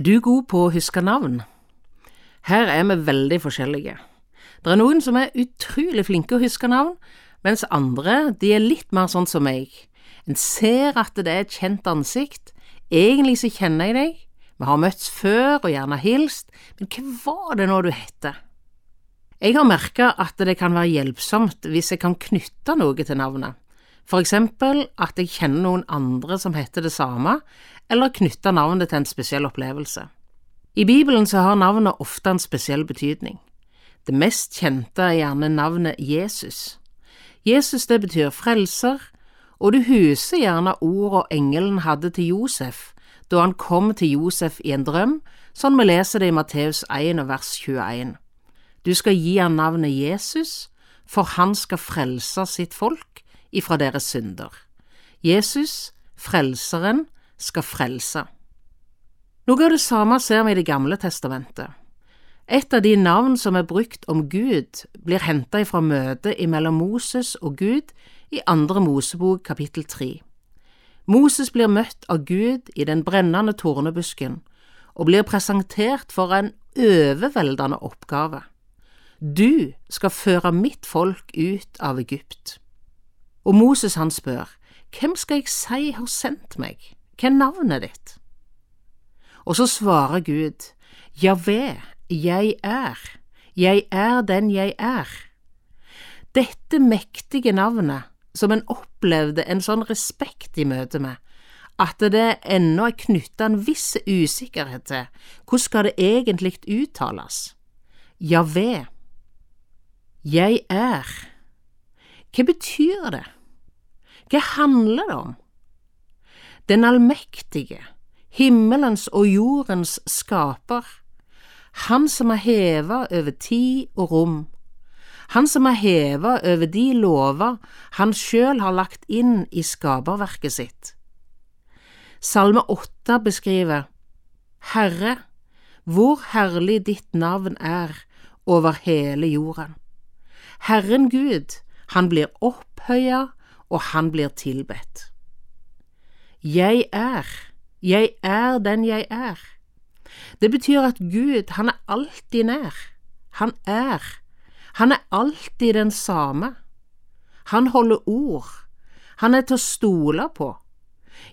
Er du god på å huske navn? Her er vi veldig forskjellige. Det er noen som er utrolig flinke å huske navn, mens andre de er litt mer sånn som meg. En ser at det er et kjent ansikt, egentlig så kjenner jeg deg, vi har møtts før og gjerne hilst, men hva var det nå du hette? Jeg har merka at det kan være hjelpsomt hvis jeg kan knytte noe til navnet, for eksempel at jeg kjenner noen andre som heter det samme, eller knytter navnet til en spesiell opplevelse. I Bibelen så har navnet ofte en spesiell betydning. Det mest kjente er gjerne navnet Jesus. Jesus det betyr frelser, og du huser gjerne ordet engelen hadde til Josef da han kom til Josef i en drøm, sånn vi leser det i Matteus 1 vers 21. Du skal gi han navnet Jesus, for han skal frelse sitt folk ifra deres synder. Jesus, frelseren, skal frelse. Noe av det samme ser vi i Det gamle testamentet. Et av de navn som er brukt om Gud, blir henta fra møtet mellom Moses og Gud i andre Mosebok kapittel tre. Moses blir møtt av Gud i den brennende tornebusken og blir presentert for en overveldende oppgave. Du skal føre mitt folk ut av Egypt. Og Moses han spør, hvem skal jeg si har sendt meg, hva er navnet ditt? Og så svarer Gud, Javé, jeg er, jeg er den jeg er. Dette mektige navnet som en opplevde en sånn respekt i møte med, at det ennå er knytta en viss usikkerhet til hvordan skal det egentlig uttales? Javé. Jeg er. Hva betyr det? Hva handler det om? Den allmektige, himmelens og jordens skaper, han som er heva over tid og rom, han som er heva over de lover han sjøl har lagt inn i skaperverket sitt. Salme åtte beskriver Herre, hvor herlig ditt navn er over hele jorden. Herren Gud, han blir opphøya og han blir tilbedt. Jeg er, jeg er den jeg er. Det betyr at Gud, han er alltid nær. Han er. Han er alltid den samme. Han holder ord. Han er til å stole på.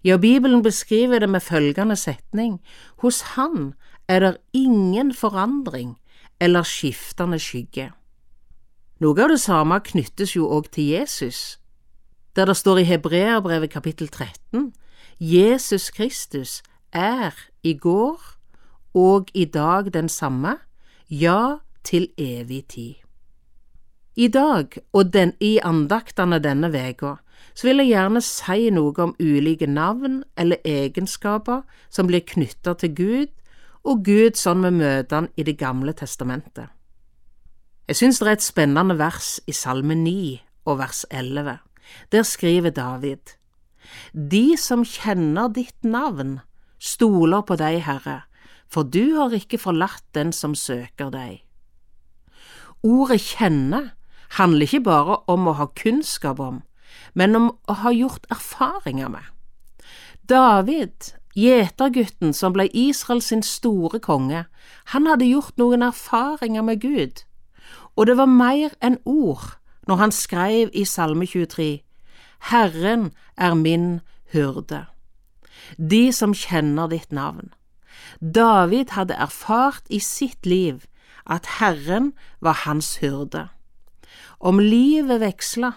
Ja, Bibelen beskriver det med følgende setning, hos Han er det ingen forandring eller skiftende skygge. Noe av det samme knyttes jo òg til Jesus der det står i Hebreabrevet kapittel 13 Jesus Kristus er i går og i dag den samme, ja, til evig tid. I dag og den, i andaktene denne veka så vil jeg gjerne si noe om ulike navn eller egenskaper som blir knytta til Gud, og Gud sånn vi møter han i Det gamle testamentet. Jeg synes det er et spennende vers i Salme 9 og vers 11. Der skriver David, De som kjenner ditt navn, stoler på deg, Herre, for du har ikke forlatt den som søker deg. Ordet kjenne handler ikke bare om å ha kunnskap om, men om å ha gjort erfaringer med. David, gjetergutten som ble Israel sin store konge, han hadde gjort noen erfaringer med Gud, og det var mer enn ord når han skrev i Salme 23, Herren er min hyrde, de som kjenner ditt navn. David hadde erfart i sitt liv at Herren var hans hyrde. Om livet veksla,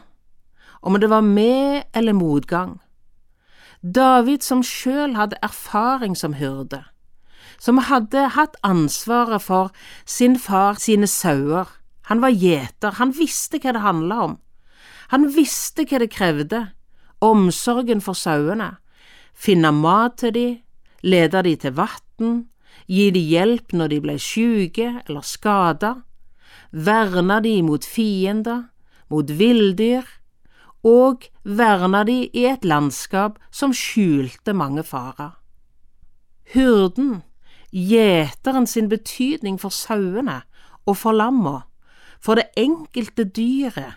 om det var med eller motgang. David som sjøl hadde erfaring som hyrde, som hadde hatt ansvaret for sin far sine sauer, han var gjeter, han visste hva det handla om. Han visste hva det krevde, omsorgen for sauene, finne mat til de, lede de til vann, gi de hjelp når de ble syke eller skada, verne de mot fiender, mot villdyr, og verne de i et landskap som skjulte mange farer. Hyrden, gjeteren sin betydning for sauene og for lamma, for det enkelte dyret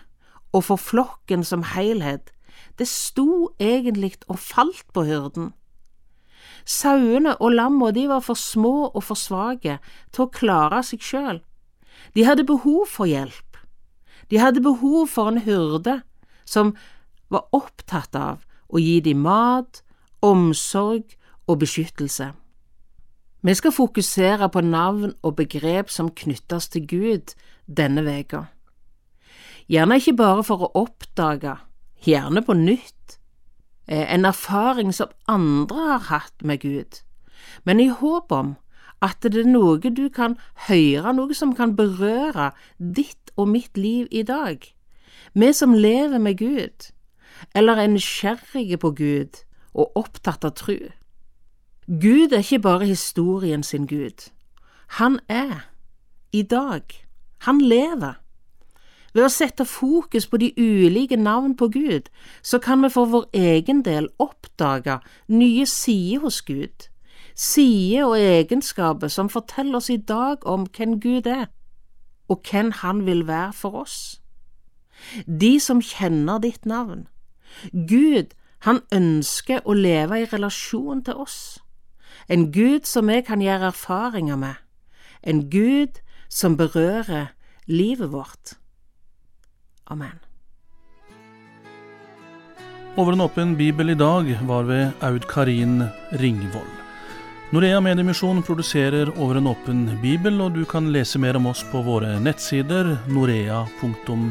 og for flokken som helhet, det sto egentlig og falt på hyrden. Sauene og lamma var for små og for svake til å klare seg sjøl. De hadde behov for hjelp. De hadde behov for en hyrde som var opptatt av å gi dem mat, omsorg og beskyttelse. Vi skal fokusere på navn og begrep som knyttes til Gud denne veka. Gjerne ikke bare for å oppdage, gjerne på nytt, eh, en erfaring som andre har hatt med Gud, men i håp om at det er noe du kan høre, noe som kan berøre ditt og mitt liv i dag. Vi som lever med Gud, eller er nysgjerrige på Gud og opptatt av tru. Gud er ikke bare historien sin Gud. Han er, i dag. Han lever. Ved å sette fokus på de ulike navn på Gud, så kan vi for vår egen del oppdage nye sider hos Gud, sider og egenskaper som forteller oss i dag om hvem Gud er, og hvem Han vil være for oss. De som kjenner ditt navn. Gud, han ønsker å leve i relasjon til oss. En Gud som vi kan gjøre erfaringer med. En Gud som berører livet vårt. Amen. Over en åpen bibel i dag var ved Aud Karin Ringvold. Norea Mediemisjon produserer Over en åpen bibel, og du kan lese mer om oss på våre nettsider norea.no.